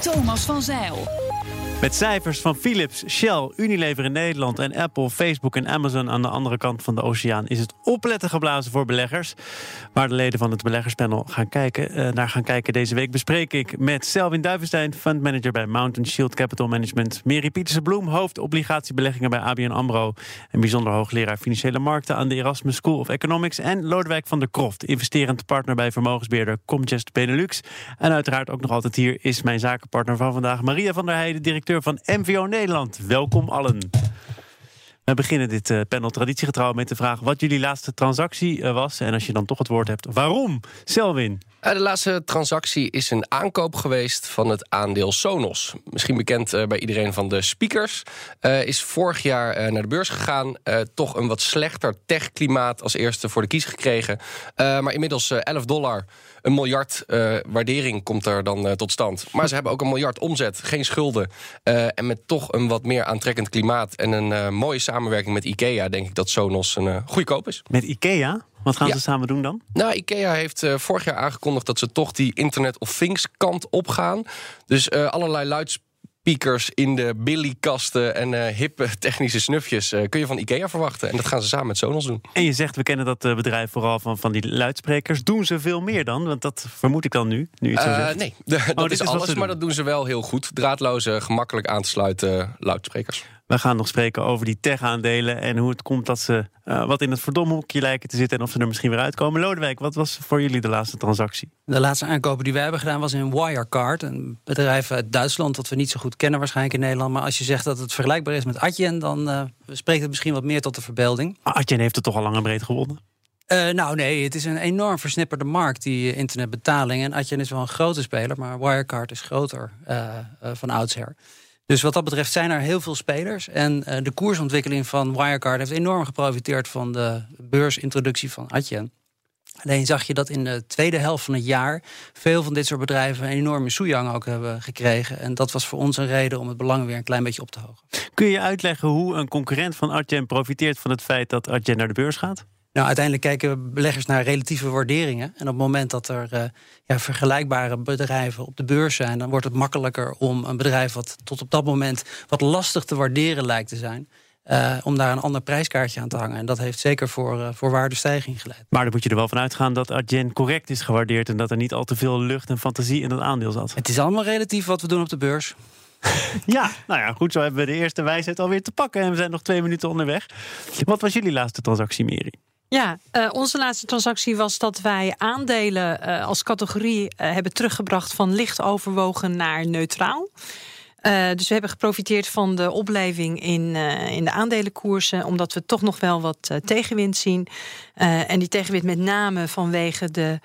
Thomas van Zeil. Met cijfers van Philips, Shell, Unilever in Nederland en Apple, Facebook en Amazon aan de andere kant van de oceaan is het opletten geblazen voor beleggers. Waar de leden van het beleggerspanel gaan kijken, uh, naar gaan kijken deze week bespreek ik met Selwin Duivenstein, fundmanager bij Mountain Shield Capital Management, Mary Pieterse Bloem, hoofd obligatiebeleggingen bij ABN AMRO en bijzonder hoogleraar financiële markten aan de Erasmus School of Economics en Lodewijk van der Kroft, investerend partner bij vermogensbeheerder Comgest Benelux. En uiteraard ook nog altijd hier is mijn zakenpartner van vandaag, Maria van der Heijden, directeur van MVO Nederland. Welkom allen. We beginnen dit uh, panel traditiegetrouw met de vraag wat jullie laatste transactie uh, was. En als je dan toch het woord hebt, waarom? Selwin. Uh, de laatste transactie is een aankoop geweest van het aandeel Sonos. Misschien bekend bij iedereen van de speakers. is vorig jaar naar de beurs gegaan. toch een wat slechter techklimaat als eerste voor de kies gekregen. maar inmiddels 11 dollar een miljard uh, waardering komt er dan uh, tot stand. Maar ze hebben ook een miljard omzet, geen schulden. Uh, en met toch een wat meer aantrekkend klimaat en een mooie samenwerking met IKEA, denk ik dat Sonos een goede koop is. Met IKEA? Wat gaan ja. ze samen doen dan? Nou, IKEA heeft uh, vorig jaar aangekondigd dat ze toch die Internet of Things kant opgaan. Dus uh, allerlei luidsprekers speakers in de billykasten en uh, hippe technische snufjes uh, kun je van IKEA verwachten. En dat gaan ze samen met Sonos doen. En je zegt, we kennen dat uh, bedrijf vooral van, van die luidsprekers. Doen ze veel meer dan? Want dat vermoed ik dan nu, nu. Nee, dat oh, is alles, maar dat doen ze wel heel goed. Draadloze, gemakkelijk aan te sluiten luidsprekers. We gaan nog spreken over die tech-aandelen en hoe het komt dat ze uh, wat in het verdomhoekje lijken te zitten en of ze er misschien weer uitkomen. Lodewijk, wat was voor jullie de laatste transactie? De laatste aankopen die wij hebben gedaan was in Wirecard, een bedrijf uit Duitsland dat we niet zo goed kennen waarschijnlijk in Nederland. Maar als je zegt dat het vergelijkbaar is met Adyen, dan uh, spreekt het misschien wat meer tot de verbeelding. Adyen heeft het toch al lang en breed gewonnen? Uh, nou nee, het is een enorm versnipperde markt, die internetbetaling. En Adyen is wel een grote speler, maar Wirecard is groter van oudsher. Dus wat dat betreft zijn er heel veel spelers. En de koersontwikkeling van Wirecard heeft enorm geprofiteerd van de beursintroductie van Adyen. Alleen zag je dat in de tweede helft van het jaar veel van dit soort bedrijven een enorme soejang ook hebben gekregen. En dat was voor ons een reden om het belang weer een klein beetje op te hogen. Kun je uitleggen hoe een concurrent van Adyen profiteert van het feit dat Adyen naar de beurs gaat? Nou, uiteindelijk kijken beleggers naar relatieve waarderingen. En op het moment dat er uh, ja, vergelijkbare bedrijven op de beurs zijn, dan wordt het makkelijker om een bedrijf wat tot op dat moment wat lastig te waarderen lijkt te zijn. Uh, om daar een ander prijskaartje aan te hangen. En dat heeft zeker voor, uh, voor waardestijging geleid. Maar dan moet je er wel van uitgaan dat Adyen correct is gewaardeerd... en dat er niet al te veel lucht en fantasie in dat aandeel zat. Het is allemaal relatief wat we doen op de beurs. ja, nou ja, goed, zo hebben we de eerste wijsheid alweer te pakken... en we zijn nog twee minuten onderweg. Wat was jullie laatste transactie, Mary? Ja, uh, onze laatste transactie was dat wij aandelen uh, als categorie uh, hebben teruggebracht van licht overwogen naar neutraal. Uh, dus we hebben geprofiteerd van de opleving in, uh, in de aandelenkoersen, omdat we toch nog wel wat uh, tegenwind zien. en die tegenwind met name vanwege de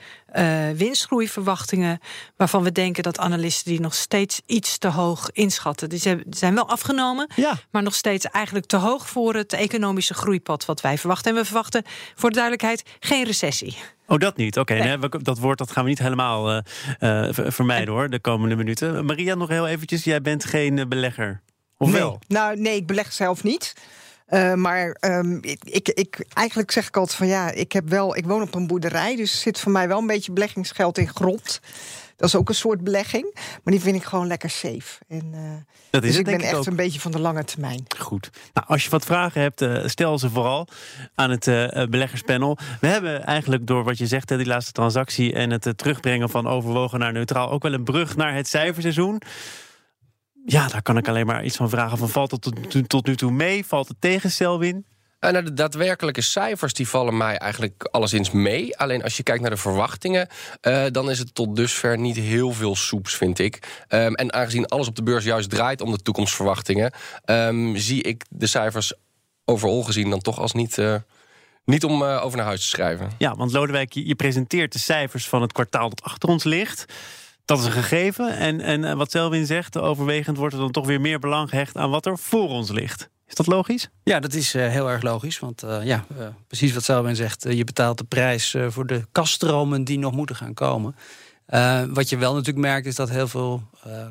winstgroeiverwachtingen, waarvan we denken dat analisten die nog steeds iets te hoog inschatten. Die zijn wel afgenomen, ja. maar nog steeds eigenlijk te hoog voor het economische groeipad wat wij verwachten. En we verwachten voor de duidelijkheid geen recessie. Oh, dat niet. Oké, okay, nee. dat woord dat gaan we niet helemaal uh, uh, vermijden hoor, de komende minuten. Maria, nog heel eventjes. Jij bent geen belegger, of nee. wel? Nou, nee, ik beleg zelf niet. Uh, maar um, ik, ik, eigenlijk zeg ik altijd van ja, ik, heb wel, ik woon op een boerderij, dus zit voor mij wel een beetje beleggingsgeld in grond. Dat is ook een soort belegging. Maar die vind ik gewoon lekker safe. En, uh, dat is dus het, ik ben echt ook. een beetje van de lange termijn. Goed. Nou, als je wat vragen hebt, uh, stel ze vooral aan het uh, beleggerspanel. We hebben eigenlijk door wat je zegt, die laatste transactie... en het terugbrengen van overwogen naar neutraal... ook wel een brug naar het cijferseizoen. Ja, daar kan ik alleen maar iets van vragen. Van, valt het tot, tot nu toe mee? Valt het tegen, Selwin? Uh, nou, de daadwerkelijke cijfers die vallen mij eigenlijk alleszins mee. Alleen als je kijkt naar de verwachtingen, uh, dan is het tot dusver niet heel veel soeps, vind ik. Um, en aangezien alles op de beurs juist draait om de toekomstverwachtingen, um, zie ik de cijfers overal gezien dan toch als niet. Uh, niet om over naar huis te schrijven. Ja, want Lodewijk, je presenteert de cijfers van het kwartaal dat achter ons ligt. Dat is een gegeven. En, en eh, wat Selwin zegt, overwegend wordt er dan toch weer meer belang gehecht aan wat er voor ons ligt. Is dat logisch? Ja, dat is uh, heel erg logisch. Want uh, ja, uh, precies wat Selwyn zegt. je betaalt de prijs voor de kaststromen die nog moeten gaan komen. wat je wel natuurlijk merkt is dat heel veel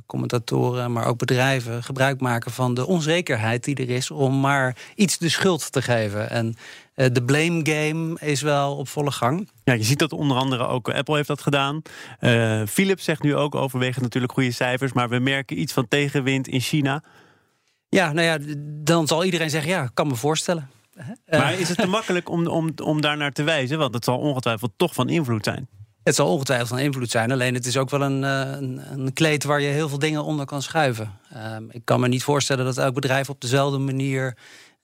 commentatoren, maar ook bedrijven gebruik maken van de onzekerheid die er is om maar iets de schuld te geven. En de blame game is wel op volle gang. Ja, je ziet dat onder andere ook Apple heeft dat gedaan. Philips zegt nu ook overwegend natuurlijk goede cijfers, maar we merken iets van tegenwind in China. Ja, nou ja, dan zal iedereen zeggen, ja, kan me voorstellen. Maar is het te makkelijk om, om, om daar naar te wijzen? Want het zal ongetwijfeld toch van invloed zijn. Het zal ongetwijfeld van invloed zijn. Alleen het is ook wel een, een, een kleed waar je heel veel dingen onder kan schuiven. Um, ik kan me niet voorstellen dat elk bedrijf op dezelfde manier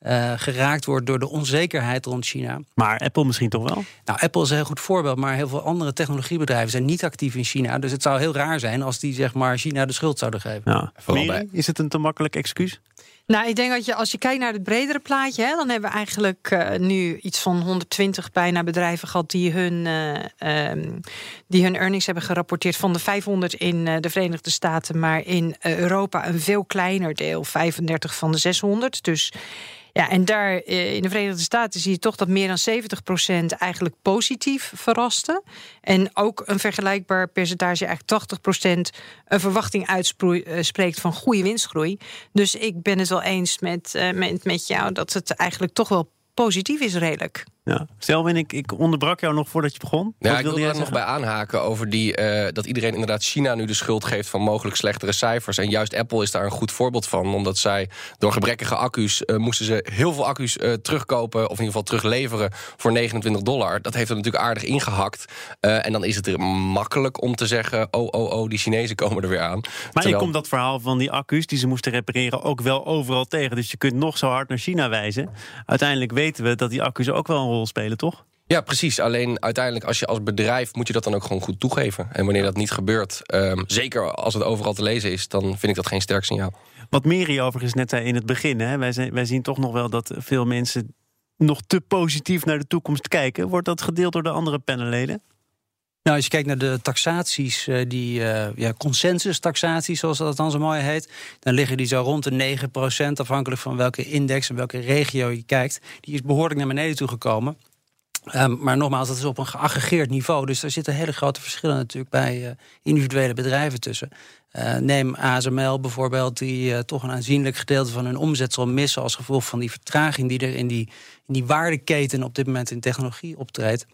uh, geraakt wordt door de onzekerheid rond China. Maar Apple misschien toch wel? Nou, Apple is een heel goed voorbeeld, maar heel veel andere technologiebedrijven zijn niet actief in China. Dus het zou heel raar zijn als die zeg maar China de schuld zouden geven. Ja. Is het een te makkelijk excuus? Nou, ik denk dat je als je kijkt naar het bredere plaatje, hè, dan hebben we eigenlijk uh, nu iets van 120 bijna bedrijven gehad die hun, uh, um, die hun earnings hebben gerapporteerd van de 500 in uh, de Verenigde Staten, maar in Europa een veel kleiner deel, 35 van de 600. Dus ja, en daar eh, in de Verenigde Staten zie je toch dat meer dan 70% eigenlijk positief verraste. En ook een vergelijkbaar percentage, eigenlijk 80%, een verwachting uitspreekt eh, van goede winstgroei. Dus ik ben het wel eens met, uh, met, met jou dat het eigenlijk toch wel positief is, redelijk. Ja. Selwyn, ik, ik onderbrak jou nog voordat je begon. Ja, Wat ik wil er nog bij aanhaken over die, uh, dat iedereen inderdaad China nu de schuld geeft van mogelijk slechtere cijfers. En juist Apple is daar een goed voorbeeld van. Omdat zij door gebrekkige accu's uh, moesten ze heel veel accu's uh, terugkopen. Of in ieder geval terugleveren voor 29 dollar. Dat heeft er natuurlijk aardig ingehakt. en dan is het er makkelijk om te zeggen: oh, oh, oh, die Chinezen komen er weer aan. Maar Terwijl... je komt dat verhaal van die accu's die ze moesten repareren ook wel overal tegen. Dus je kunt nog zo hard naar China wijzen. Uiteindelijk weten we dat die accu's ook wel een rol spelen, toch? Ja, precies. Alleen uiteindelijk, als je als bedrijf moet je dat dan ook gewoon goed toegeven. En wanneer dat niet gebeurt, um, zeker als het overal te lezen is, dan vind ik dat geen sterk signaal. Wat Meri overigens net zei in het begin, hè, wij, zijn, wij zien toch nog wel dat veel mensen nog te positief naar de toekomst kijken. Wordt dat gedeeld door de andere panelleden? Nou, als je kijkt naar de taxaties, uh, die uh, ja, consensus-taxaties, zoals dat dan zo mooi heet, dan liggen die zo rond de 9%, afhankelijk van welke index en welke regio je kijkt. Die is behoorlijk naar beneden toe gekomen. Um, maar nogmaals, dat is op een geaggregeerd niveau. Dus er zitten hele grote verschillen natuurlijk bij uh, individuele bedrijven tussen. Neem ASML bijvoorbeeld, die toch een aanzienlijk gedeelte van hun omzet zal missen als gevolg van die vertraging die er in die, in die waardeketen op dit moment in technologie optreedt.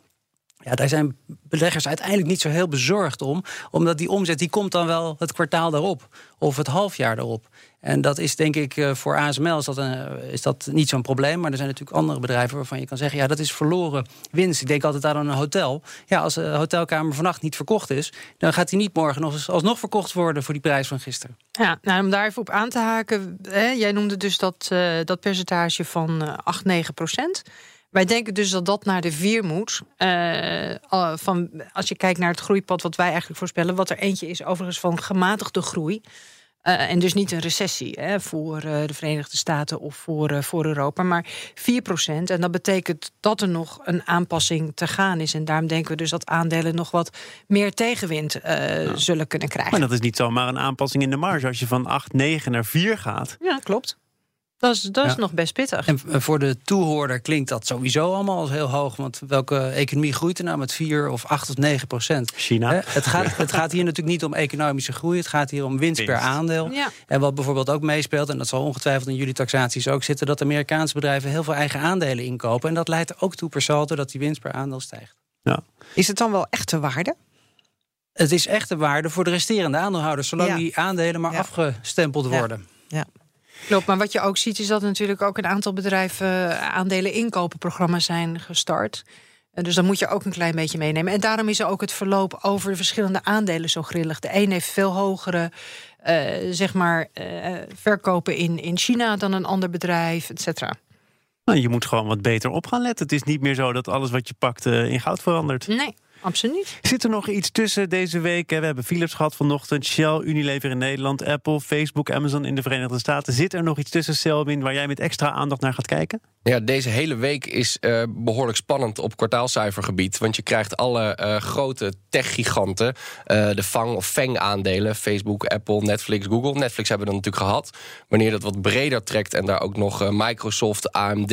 Ja, daar zijn beleggers uiteindelijk niet zo heel bezorgd om. Omdat die omzet die komt dan wel het kwartaal daarop. Of het halfjaar daarop. En dat is denk ik eh, voor ASML is dat, een, is dat niet zo'n probleem. Maar er zijn natuurlijk andere bedrijven waarvan je kan zeggen... ja, dat is verloren winst. Ik denk altijd aan een hotel. Ja, als de hotelkamer vannacht niet verkocht is... dan gaat die niet morgen nog alsnog verkocht worden... voor die prijs van gisteren. Ja, nou, om daar even op aan te haken. Hè, jij noemde dus dat, dat percentage van uh, 8, 9 procent... Wij denken dus dat dat naar de vier moet. Uh, van, als je kijkt naar het groeipad wat wij eigenlijk voorspellen. Wat er eentje is overigens van gematigde groei. Uh, en dus niet een recessie hè, voor uh, de Verenigde Staten of voor, uh, voor Europa, maar 4 procent. En dat betekent dat er nog een aanpassing te gaan is. En daarom denken we dus dat aandelen nog wat meer tegenwind zullen kunnen krijgen. Maar dat is niet zomaar een aanpassing in de marge. Als je van 8, 9 naar 4 gaat. Ja, klopt. Dat is, dat is ja. nog best pittig. En voor de toehoorder klinkt dat sowieso allemaal als heel hoog. Want welke economie groeit er nou met 4 of 8 of 9 procent? China. Het gaat, het gaat hier natuurlijk niet om economische groei. Het gaat hier om winst, winst. per aandeel. Ja. En wat bijvoorbeeld ook meespeelt, en dat zal ongetwijfeld in jullie taxaties ook zitten, dat Amerikaanse bedrijven heel veel eigen aandelen inkopen. En dat leidt er ook toe per saldo dat die winst per aandeel stijgt. Ja. Is het dan wel echte waarde? Het is echte waarde voor de resterende aandeelhouders, zolang ja. die aandelen maar afgestempeld worden. Ja. Klopt, maar wat je ook ziet is dat natuurlijk ook een aantal bedrijven aandelen inkopenprogramma's zijn gestart. Dus dan moet je ook een klein beetje meenemen. En daarom is er ook het verloop over de verschillende aandelen zo grillig. De een heeft veel hogere uh, zeg maar, uh, verkopen in, in China dan een ander bedrijf, et cetera. Nou, je moet gewoon wat beter op gaan letten. Het is niet meer zo dat alles wat je pakt uh, in goud verandert. Nee. Absoluut. Zit er nog iets tussen deze week? We hebben Philips gehad vanochtend, Shell, Unilever in Nederland, Apple, Facebook, Amazon in de Verenigde Staten. Zit er nog iets tussen, Selwin, waar jij met extra aandacht naar gaat kijken? Ja, deze hele week is uh, behoorlijk spannend op kwartaalcijfergebied. Want je krijgt alle uh, grote tech-giganten, uh, de FANG of FANG-aandelen... Facebook, Apple, Netflix, Google. Netflix hebben we dan natuurlijk gehad. Wanneer dat wat breder trekt en daar ook nog Microsoft, AMD,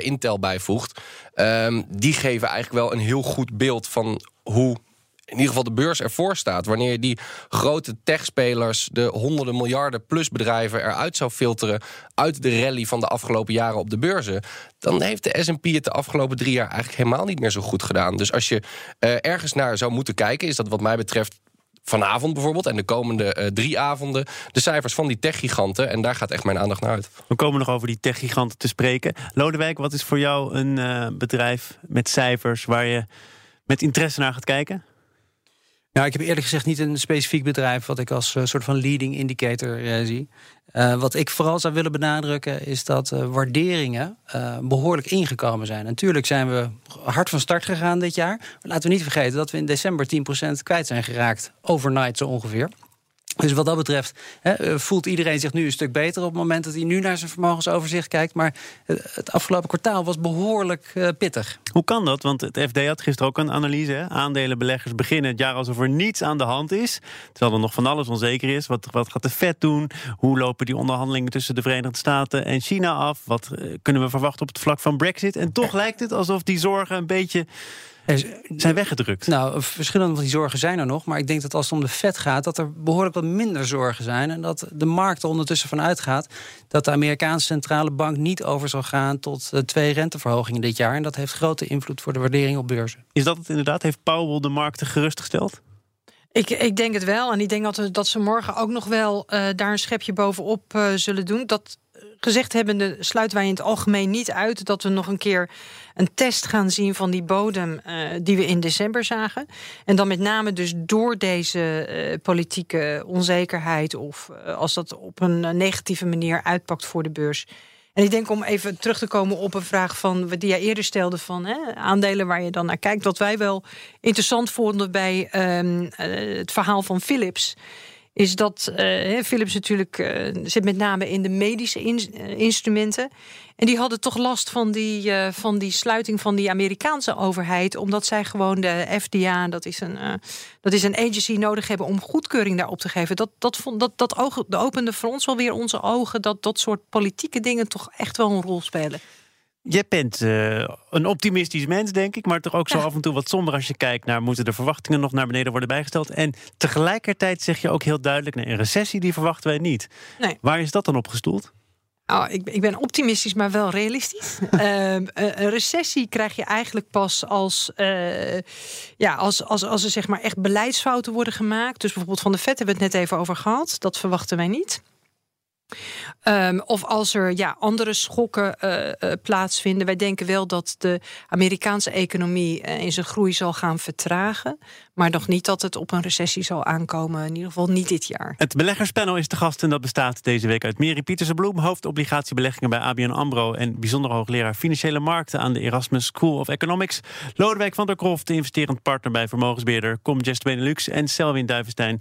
Intel bijvoegt... Um, die geven eigenlijk wel een heel goed beeld van hoe in ieder geval de beurs ervoor staat. Wanneer je die grote techspelers, de honderden miljarden plus bedrijven eruit zou filteren uit de rally van de afgelopen jaren op de beurzen, dan heeft de S&P het de afgelopen drie jaar eigenlijk helemaal niet meer zo goed gedaan. Dus als je uh, ergens naar zou moeten kijken, is dat wat mij betreft vanavond bijvoorbeeld en de komende uh, drie avonden de cijfers van die techgiganten. En daar gaat echt mijn aandacht naar uit. We komen nog over die techgiganten te spreken. Lodewijk, wat is voor jou een uh, bedrijf met cijfers waar je met interesse naar gaat kijken? Nou, ik heb eerlijk gezegd niet een specifiek bedrijf wat ik als uh, soort van leading indicator uh, zie. Uh, wat ik vooral zou willen benadrukken is dat waarderingen behoorlijk ingekomen zijn. Natuurlijk zijn we hard van start gegaan dit jaar. Laten we niet vergeten dat we in december 10% kwijt zijn geraakt. Overnight zo ongeveer. Dus wat dat betreft he, voelt iedereen zich nu een stuk beter op het moment dat hij nu naar zijn vermogensoverzicht kijkt. Maar het afgelopen kwartaal was behoorlijk uh, pittig. Hoe kan dat? Want het FD had gisteren ook een analyse. Hè? Aandelenbeleggers beginnen het jaar alsof er niets aan de hand is. Terwijl er nog van alles onzeker is. Wat, wat gaat de Fed doen? Hoe lopen die onderhandelingen tussen de Verenigde Staten en China af? Wat kunnen we verwachten op het vlak van Brexit? En toch lijkt het alsof die zorgen een beetje zijn weggedrukt. Nou, verschillende van die zorgen zijn er nog. Maar ik denk dat als het om de vet gaat, dat er behoorlijk wat minder zorgen zijn. En dat de markt er ondertussen van uitgaat dat de Amerikaanse centrale bank niet over zal gaan tot twee renteverhogingen dit jaar. En dat heeft grote invloed voor de waardering op beurzen. Is dat het inderdaad? Heeft Powell de markten gerustgesteld? Ik, ik denk het wel. En ik denk dat, dat ze morgen ook nog wel uh, daar een schepje bovenop uh, zullen doen. Dat gezegd hebbende sluiten wij in het algemeen niet uit dat we nog een keer een test gaan zien van die bodem uh, die we in december zagen. En dan met name dus door deze uh, politieke onzekerheid of uh, als dat op een negatieve manier uitpakt voor de beurs. En ik denk om even terug te komen op een vraag van die jij eerder stelde van hè, aandelen waar je dan naar kijkt. Wat wij wel interessant vonden bij um, het verhaal van Philips is dat uh, Philips natuurlijk uh, zit met name in de medische uh, instrumenten. En die hadden toch last van die, van die sluiting van die Amerikaanse overheid. Omdat zij gewoon de FDA, dat is een, dat is een agency, nodig hebben om goedkeuring daarop te geven. Dat, dat, vond, dat, dat, ogen, dat opende voor ons wel weer onze ogen dat dat soort politieke dingen toch echt wel een rol spelen. Je bent uh, een optimistisch mens, denk ik, maar toch ook zo ja. af en toe wat somber als je kijkt naar moeten de verwachtingen nog naar beneden worden bijgesteld. En tegelijkertijd zeg je ook heel duidelijk: nee, een recessie die verwachten wij niet. Nee. Waar is dat dan op gestoeld? Oh, ik, ik, ben optimistisch, maar wel realistisch. uh, een recessie krijg je eigenlijk pas als, uh, ja, als, als, als er zeg maar echt beleidsfouten worden gemaakt. Dus bijvoorbeeld van de vet hebben we het net even over gehad. Dat verwachten wij niet. Um, of als er ja, andere schokken uh, uh, plaatsvinden. Wij denken wel dat de Amerikaanse economie uh, in zijn groei zal gaan vertragen. Maar nog niet dat het op een recessie zal aankomen. In ieder gegeval niet dit jaar. Het beleggerspanel is de gast en dat bestaat deze week uit Mary Pietersen-Bloem, hoofdobligatiebeleggingen bij ABN AMRO en bijzonder hoogleraar financiële markten aan de Erasmus School of Economics. Lodewijk van der Kroft, investerend partner bij vermogensbeheerder Comgest Benelux en Selwin Duivenstein,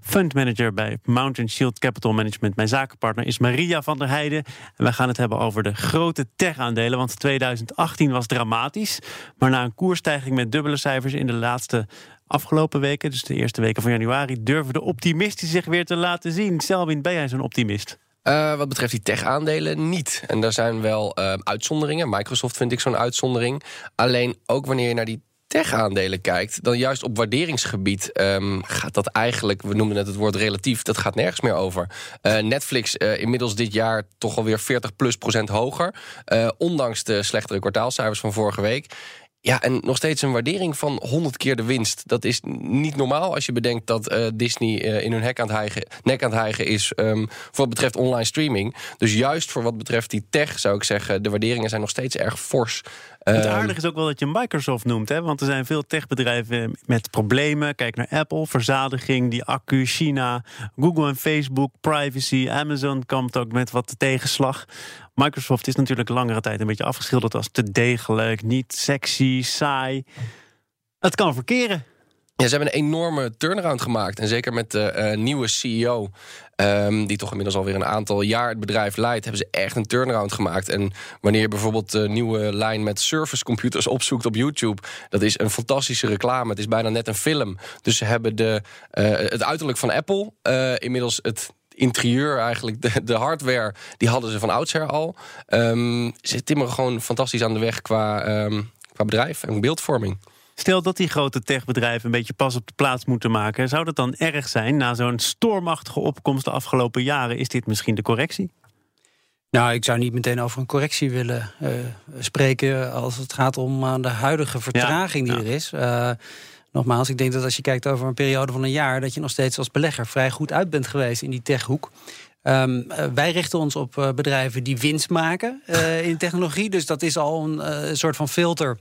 fundmanager bij Mountain Shield Capital Management. Mijn zakenpartner is Maria van der Heijden. En we gaan het hebben over de grote tech-aandelen. Want 2018 was dramatisch. Maar na een koersstijging met dubbele cijfers in de laatste afgelopen weken, dus de eerste weken van januari, durven de optimisten zich weer te laten zien. Selvin, ben jij zo'n optimist? Uh, wat betreft die tech-aandelen niet. En daar zijn wel uh, uitzonderingen. Microsoft vind ik zo'n uitzondering. Alleen ook wanneer je naar die tech-aandelen kijkt, dan juist op waarderingsgebied um, gaat dat eigenlijk, we noemen het het woord relatief, dat gaat nergens meer over. Uh, Netflix uh, inmiddels dit jaar toch alweer 40 plus procent hoger, uh, ondanks de slechtere kwartaalcijfers van vorige week. Ja, en nog steeds een waardering van 100 keer de winst. Dat is niet normaal als je bedenkt dat Disney in hun hek aan het hijgen, nek aan het hijgen is... Um, voor wat betreft online streaming. Dus juist voor wat betreft die tech zou ik zeggen... de waarderingen zijn nog steeds erg fors. Het aardige is ook wel dat je Microsoft noemt. Hè? Want er zijn veel techbedrijven met problemen. Kijk naar Apple, verzadiging, die accu, China, Google en Facebook, privacy. Amazon komt ook met wat tegenslag. Microsoft is natuurlijk langere tijd een beetje afgeschilderd als te degelijk, niet sexy, saai. Het kan verkeren. Ja, ze hebben een enorme turnaround gemaakt. En zeker met de eh, nieuwe CEO, ehm, die toch inmiddels alweer een aantal jaar het bedrijf leidt, hebben ze echt een turnaround gemaakt. En wanneer je bijvoorbeeld de nieuwe lijn met service computers opzoekt op YouTube, dat is een fantastische reclame. Het is bijna net een film. Dus ze hebben de, eh, het uiterlijk van Apple, eh, inmiddels het interieur eigenlijk, de, de hardware, die hadden ze van oudsher al. Ehm, ze timmeren gewoon fantastisch aan de weg qua, ehm, qua bedrijf en beeldvorming. Stel dat die grote techbedrijven een beetje pas op de plaats moeten maken. Zou dat dan erg zijn? Na zo'n stormachtige opkomst de afgelopen jaren, is dit misschien de correctie? Nou, ik zou niet meteen over een correctie willen uh, spreken als het gaat om uh, de huidige vertraging ja, die ja. er is. Uh, nogmaals, ik denk dat als je kijkt over een periode van een jaar, dat je nog steeds als belegger vrij goed uit bent geweest in die techhoek. Um, uh, wij richten ons op uh, bedrijven die winst maken uh, in technologie. Dus dat is al een soort van filter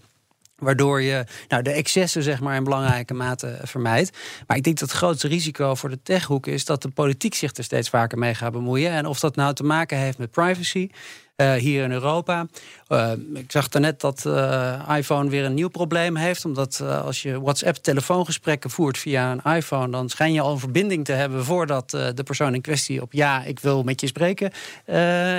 Waardoor je nou, de excessen zeg maar, in belangrijke mate vermijdt. Maar ik denk dat het grootste risico voor de techhoek is dat de politiek zich er steeds vaker mee gaat bemoeien. En of dat nou te maken heeft met privacy. Uh, hier in Europa. Uh, ik zag daarnet dat uh, iPhone weer een nieuw probleem heeft. Omdat als je WhatsApp-telefoongesprekken voert via een iPhone... dan schijn je al een verbinding te hebben... voordat de persoon in kwestie op ja, ik wil met je spreken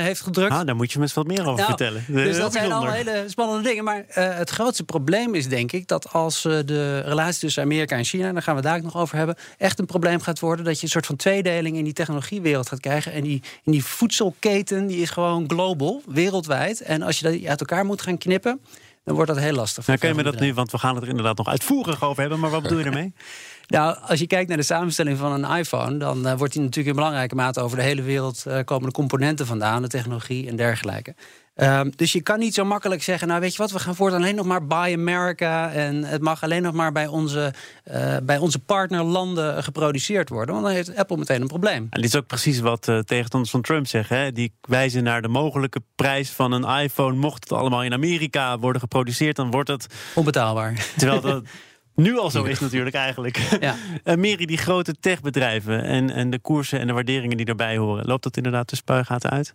heeft gedrukt. Ah, daar moet je me eens wat meer over nou, vertellen. Dus dat zijn allemaal hele spannende dingen. Maar het grootste probleem is denk ik... dat als de relatie tussen Amerika en China... daar gaan we daar ook nog over hebben... echt een probleem gaat worden... dat je een soort van tweedeling in die technologiewereld gaat krijgen. En die, in die voedselketen die is gewoon global wereldwijd. En als je dat uit elkaar moet gaan knippen, dan wordt dat heel lastig. Nou, kun je me dat nu, want we gaan het er inderdaad nog uitvoerig over hebben, maar wat bedoel je ermee? Nou, als je kijkt naar de samenstelling van een iPhone, dan uh, wordt die natuurlijk in belangrijke mate over de hele wereld uh, komen de componenten vandaan, de technologie en dergelijke. Um, dus je kan niet zo makkelijk zeggen, nou weet je wat, we gaan voortaan alleen nog maar Buy America en het mag alleen nog maar bij onze, uh, bij onze partnerlanden geproduceerd worden, want dan heeft Apple meteen een probleem. En dit is ook precies wat uh, tegenstanders van Trump zeggen. Hè? Die wijzen naar de mogelijke prijs van een iPhone. Mocht het allemaal in Amerika worden geproduceerd, dan wordt het onbetaalbaar. Terwijl dat nu al zo is natuurlijk eigenlijk. Ja. Uh, Meri, die grote techbedrijven en, en de koersen en de waarderingen die daarbij horen, loopt dat inderdaad de spuigaten uit?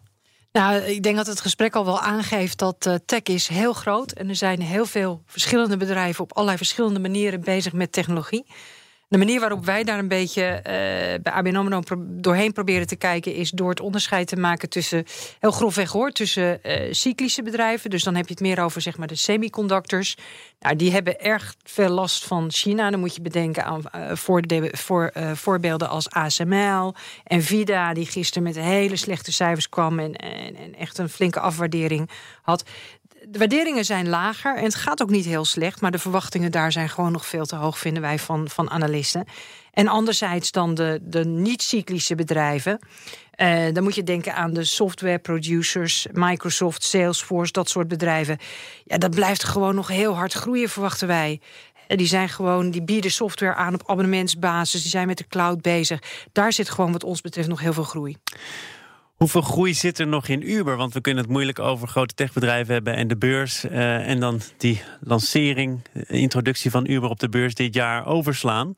Nou, ik denk dat het gesprek al wel aangeeft dat uh, tech is heel groot. En er zijn heel veel verschillende bedrijven op allerlei verschillende manieren bezig met technologie. De manier waarop wij daar een beetje uh, bij ABN AMRO doorheen proberen te kijken... is door het onderscheid te maken tussen, heel grofweg hoor... tussen uh, cyclische bedrijven, dus dan heb je het meer over zeg maar, de semiconductors. Nou, die hebben erg veel last van China. Dan moet je bedenken aan uh, voor, voor, voorbeelden als ASML... Nvidia, die gisteren met hele slechte cijfers kwam... en, en, en echt een flinke afwaardering had de waarderingen zijn lager en het gaat ook niet heel slecht, maar de verwachtingen daar zijn gewoon nog veel te hoog, vinden wij van, van analisten. En anderzijds dan de, de niet-cyclische bedrijven. Uh, dan moet je denken aan de software producers, Microsoft, Salesforce, dat soort bedrijven. Ja, dat blijft gewoon nog heel hard groeien, verwachten wij. Die zijn gewoon, die bieden software aan op abonnementsbasis. Die zijn met de cloud bezig. Daar zit gewoon, wat ons betreft, nog heel veel groei. Hoeveel groei zit er nog in Uber? Want we kunnen het moeilijk over grote techbedrijven hebben en de beurs. Uh, en dan die lancering, introductie van Uber op de beurs dit jaar overslaan.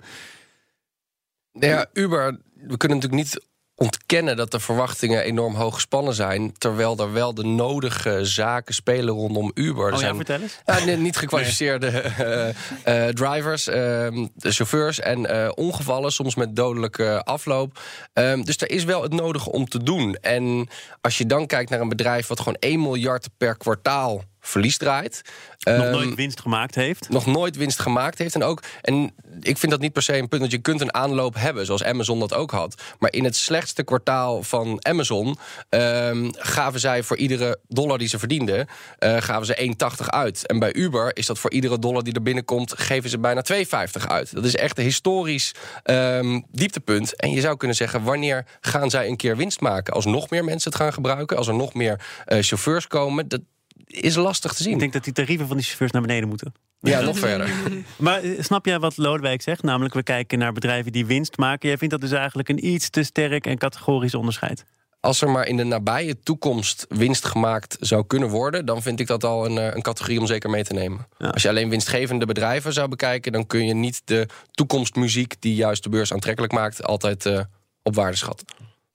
Ja, Uber, we kunnen natuurlijk niet ontkennen dat de verwachtingen enorm hoog gespannen zijn. Terwijl er wel de nodige zaken spelen rondom Uber. Oh, er zijn vertel eens. Uh, niet gekwalificeerde nee. uh, drivers, ehm, chauffeurs en ongevallen, soms met dodelijke afloop. Um, dus er is wel het nodige om te doen. En als je dan kijkt naar een bedrijf wat gewoon 1 miljard per kwartaal verlies draait. Nog um, nooit winst gemaakt heeft. Nog nooit winst gemaakt heeft. En ook, en ik vind dat niet per se een punt, want je kunt een aanloop hebben, zoals Amazon dat ook had. Maar in het slechtste kwartaal van Amazon um, gaven zij voor iedere dollar die ze verdienden, uh, gaven ze 1,80 uit. En bij Uber is dat voor iedere dollar die er binnenkomt, geven ze bijna 2,50 uit. Dat is echt een historisch um, dieptepunt. En je zou kunnen zeggen, wanneer gaan zij een keer winst maken? Als nog meer mensen het gaan gebruiken, als er nog meer uh, chauffeurs komen. Dat, is lastig te zien. Ik denk dat die tarieven van die chauffeurs naar beneden moeten. Ja, nog verder. Maar snap jij wat Lodewijk zegt? Namelijk, we kijken naar bedrijven die winst maken. Jij vindt dat dus eigenlijk een iets te sterk en categorisch onderscheid? Als er maar in de nabije toekomst winst gemaakt zou kunnen worden, dan vind ik dat al een, een categorie om zeker mee te nemen. Ja. Als je alleen winstgevende bedrijven zou bekijken, dan kun je niet de toekomstmuziek die juist de beurs aantrekkelijk maakt, altijd uh, op waarde schatten.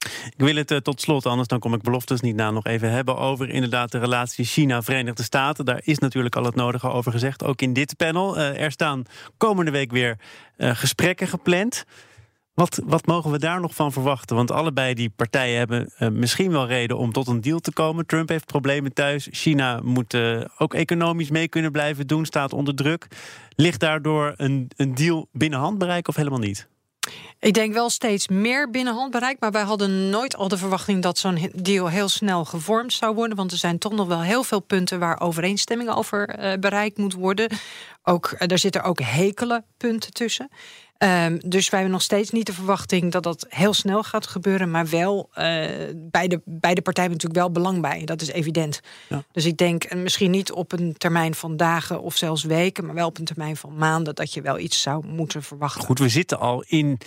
Ik wil het uh, tot slot, anders dan kom ik beloftes niet na, nog even hebben over inderdaad de relatie China-Verenigde Staten. Daar is natuurlijk al het nodige over gezegd, ook in dit panel. Uh, er staan komende week weer uh, gesprekken gepland. Wat, wat, mogen we daar nog van verwachten? Want allebei die partijen hebben misschien wel reden om tot een deal te komen. Trump heeft problemen thuis. China moet ook economisch mee kunnen blijven doen, staat onder druk. Ligt daardoor een, een deal binnen handbereik of helemaal niet? Ik denk wel steeds meer binnen handbereik. Maar wij hadden nooit al de verwachting dat zo'n deal heel snel gevormd zou worden. Want er zijn toch nog wel heel veel punten waar overeenstemming over uh, bereikt moet worden. Ook, uh, daar zitten ook hekele punten tussen. Um, dus wij hebben nog steeds niet de verwachting dat dat heel snel gaat gebeuren. Maar wel, uh, beide, beide partijen hebben natuurlijk wel belang bij. Dat is evident. Ja. Dus ik denk misschien niet op een termijn van dagen of zelfs weken. Maar wel op een termijn van maanden dat je wel iets zou moeten verwachten. Goed, we zitten al in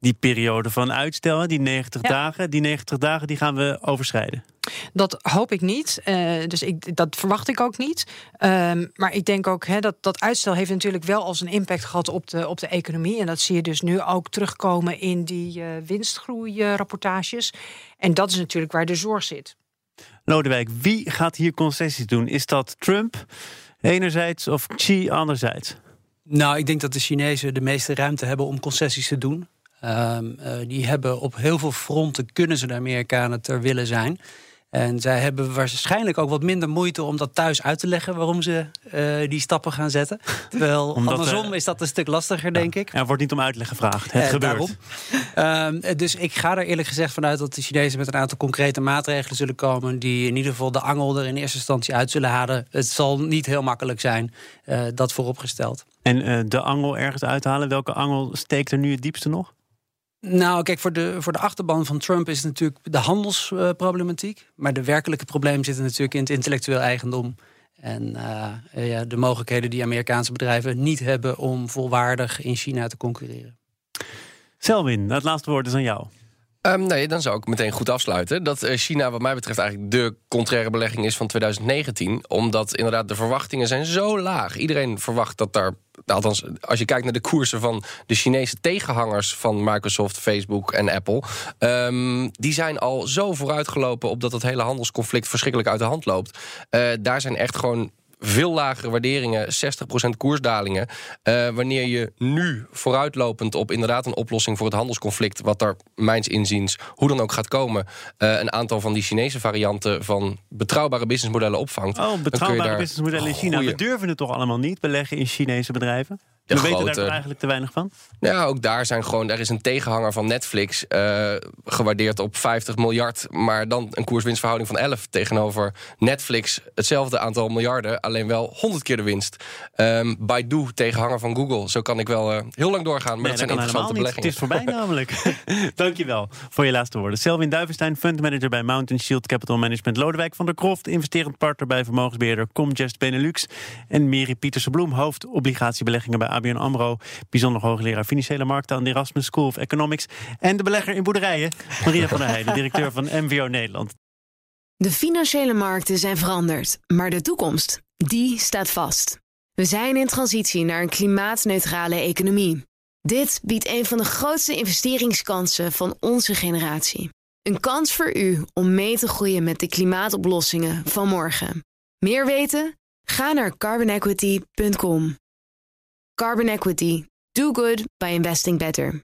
die periode van uitstel, die 90 ja. dagen. Die 90 dagen die gaan we overschrijden. Dat hoop ik niet. Uh, dus ik, dat verwacht ik ook niet. Um, maar ik denk ook hè, dat dat uitstel heeft natuurlijk wel als een impact gehad op de, op de economie. En dat zie je dus nu ook terugkomen in die uh, winstgroeirapportages. En dat is natuurlijk waar de zorg zit. Lodewijk, wie gaat hier concessies doen? Is dat Trump enerzijds of Xi anderzijds? Nou, ik denk dat de Chinezen de meeste ruimte hebben om concessies te doen. Um, uh, die hebben op heel veel fronten kunnen ze de Amerikanen ter willen zijn. En zij hebben waarschijnlijk ook wat minder moeite om dat thuis uit te leggen waarom ze uh, die stappen gaan zetten. Terwijl Omdat, andersom is dat een stuk lastiger, denk ik. Er wordt niet om uitleg gevraagd. Het uh, gebeurt. Um, dus ik ga er eerlijk gezegd vanuit dat de Chinezen met een aantal concrete maatregelen zullen komen. die in ieder geval de angel er in eerste instantie uit zullen halen. Het zal niet heel makkelijk zijn, dat vooropgesteld. En de angel ergens uithalen, welke angel steekt er nu het diepste nog? Nou, kijk, voor de, voor de achterban van Trump is natuurlijk de handelsproblematiek. Maar de werkelijke problemen zitten natuurlijk in het intellectueel eigendom. En uh, ja, de mogelijkheden die Amerikaanse bedrijven niet hebben om volwaardig in China te concurreren. Selwin, het laatste woord is aan jou. Um, nee, dan zou ik meteen goed afsluiten. Dat uh, China, wat mij betreft, eigenlijk de contraire belegging is van 2019. Omdat inderdaad de verwachtingen zijn zo laag. Iedereen verwacht dat daar. Althans, als je kijkt naar de koersen van de Chinese tegenhangers van Microsoft, Facebook en Apple. Um, die zijn al zo vooruitgelopen op dat het hele handelsconflict verschrikkelijk uit de hand loopt. Uh, daar zijn echt gewoon veel lagere waarderingen, 60% koersdalingen. Uh, wanneer je nu vooruitlopend op inderdaad een oplossing voor het handelsconflict, wat er mijns inziens hoe dan ook gaat komen, uh, een aantal van die Chinese varianten van betrouwbare businessmodellen opvangt. Oh, betrouwbare businessmodellen in China. Goeie... We durven het toch allemaal niet beleggen in Chinese bedrijven? We weten daar eigenlijk te weinig van. Ja, ook daar zijn gewoon. Er is een tegenhanger van Netflix. Uh, gewaardeerd op 50 miljard. Maar dan een koerswinstverhouding van 11 tegenover Netflix. Hetzelfde aantal miljarden, alleen wel 100 keer de winst. Um, Baidu, tegenhanger van Google. Zo kan ik wel uh, heel lang doorgaan. Maar nee, dat zijn interessante beleggingen. Het is voorbij namelijk. Dankjewel voor je laatste woorden. Selwin Duivenstein, fundmanager bij Mountain Shield Capital Management. Lodewijk van der Kroft, investerend partner bij vermogensbeheerder Comgest Benelux. En Miri Pieterse Bloem, hoofd obligatiebeleggingen bij ABN AMRO. Bijzonder hoogleraar financiële markten aan de Erasmus School of Economics. En de belegger in boerderijen, Maria van der Heijden, directeur van MVO Nederland. De financiële markten zijn veranderd, maar de toekomst, die staat vast. We zijn in transitie naar een klimaatneutrale economie. Dit biedt een van de grootste investeringskansen van onze generatie. Een kans voor u om mee te groeien met de klimaatoplossingen van morgen. Meer weten? Ga naar carbonequity.com. Carbon Equity. Do good by investing better.